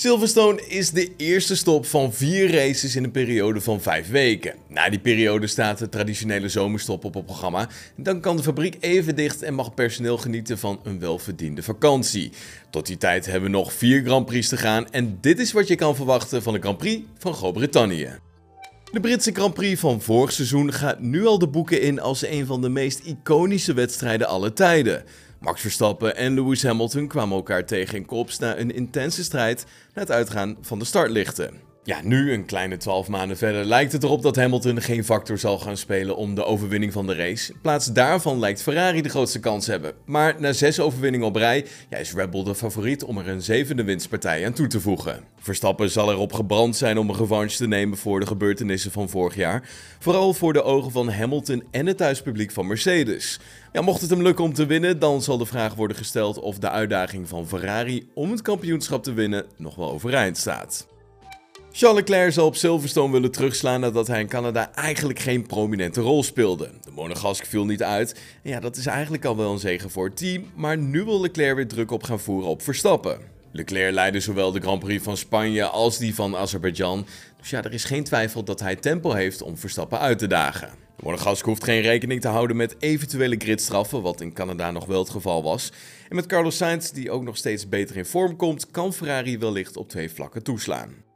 Silverstone is de eerste stop van vier races in een periode van vijf weken. Na die periode staat de traditionele zomerstop op het programma. Dan kan de fabriek even dicht en mag personeel genieten van een welverdiende vakantie. Tot die tijd hebben we nog vier Grand Prix te gaan en dit is wat je kan verwachten van de Grand Prix van Groot-Brittannië. De Britse Grand Prix van vorig seizoen gaat nu al de boeken in als een van de meest iconische wedstrijden aller tijden. Max Verstappen en Lewis Hamilton kwamen elkaar tegen in kops na een intense strijd na het uitgaan van de startlichten. Ja, nu, een kleine 12 maanden verder, lijkt het erop dat Hamilton geen factor zal gaan spelen om de overwinning van de race. In plaats daarvan lijkt Ferrari de grootste kans hebben. Maar na zes overwinningen op rij ja, is Red Bull de favoriet om er een zevende winstpartij aan toe te voegen. Verstappen zal erop gebrand zijn om een revanche te nemen voor de gebeurtenissen van vorig jaar. Vooral voor de ogen van Hamilton en het thuispubliek van Mercedes. Ja, mocht het hem lukken om te winnen, dan zal de vraag worden gesteld of de uitdaging van Ferrari om het kampioenschap te winnen nog wel overeind staat. Charles Leclerc zal op Silverstone willen terugslaan nadat hij in Canada eigenlijk geen prominente rol speelde. De monegask viel niet uit. En ja, dat is eigenlijk al wel een zegen voor het team, maar nu wil Leclerc weer druk op gaan voeren op Verstappen. Leclerc leidde zowel de Grand Prix van Spanje als die van Azerbeidzjan. Dus ja, er is geen twijfel dat hij tempo heeft om Verstappen uit te dagen. De monegask hoeft geen rekening te houden met eventuele gridstraffen, wat in Canada nog wel het geval was. En met Carlos Sainz, die ook nog steeds beter in vorm komt, kan Ferrari wellicht op twee vlakken toeslaan.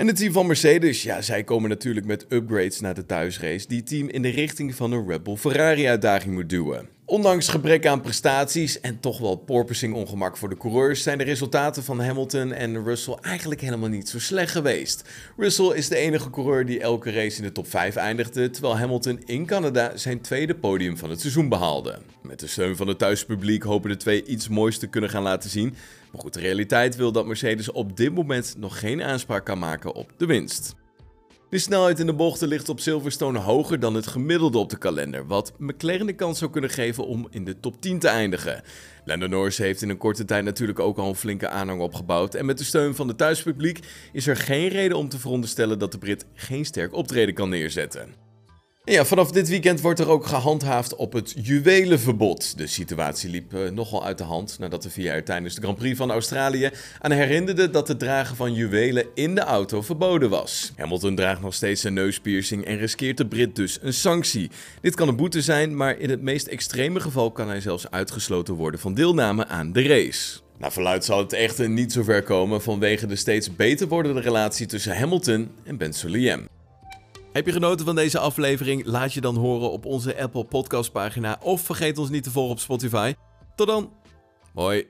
En het team van Mercedes, ja, zij komen natuurlijk met upgrades naar de thuisrace die team in de richting van een Red Bull Ferrari uitdaging moet duwen. Ondanks gebrek aan prestaties en toch wel porpoising ongemak voor de coureurs zijn de resultaten van Hamilton en Russell eigenlijk helemaal niet zo slecht geweest. Russell is de enige coureur die elke race in de top 5 eindigde, terwijl Hamilton in Canada zijn tweede podium van het seizoen behaalde. Met de steun van het thuispubliek hopen de twee iets moois te kunnen gaan laten zien. Maar goed, de realiteit wil dat Mercedes op dit moment nog geen aanspraak kan maken op de winst. De snelheid in de bochten ligt op Silverstone hoger dan het gemiddelde op de kalender, wat McLaren de kans zou kunnen geven om in de top 10 te eindigen. Lando Norris heeft in een korte tijd natuurlijk ook al een flinke aanhang opgebouwd en met de steun van het thuispubliek is er geen reden om te veronderstellen dat de Brit geen sterk optreden kan neerzetten. Ja, vanaf dit weekend wordt er ook gehandhaafd op het juwelenverbod. De situatie liep uh, nogal uit de hand nadat de VIA tijdens de Grand Prix van Australië aan herinnerde dat het dragen van juwelen in de auto verboden was. Hamilton draagt nog steeds een neuspiercing en riskeert de Brit dus een sanctie. Dit kan een boete zijn, maar in het meest extreme geval kan hij zelfs uitgesloten worden van deelname aan de race. Na verluid zal het echter niet zo ver komen vanwege de steeds beter wordende relatie tussen Hamilton en Ben Sulayem. Heb je genoten van deze aflevering? Laat je dan horen op onze Apple Podcast pagina of vergeet ons niet te volgen op Spotify. Tot dan. Hoi.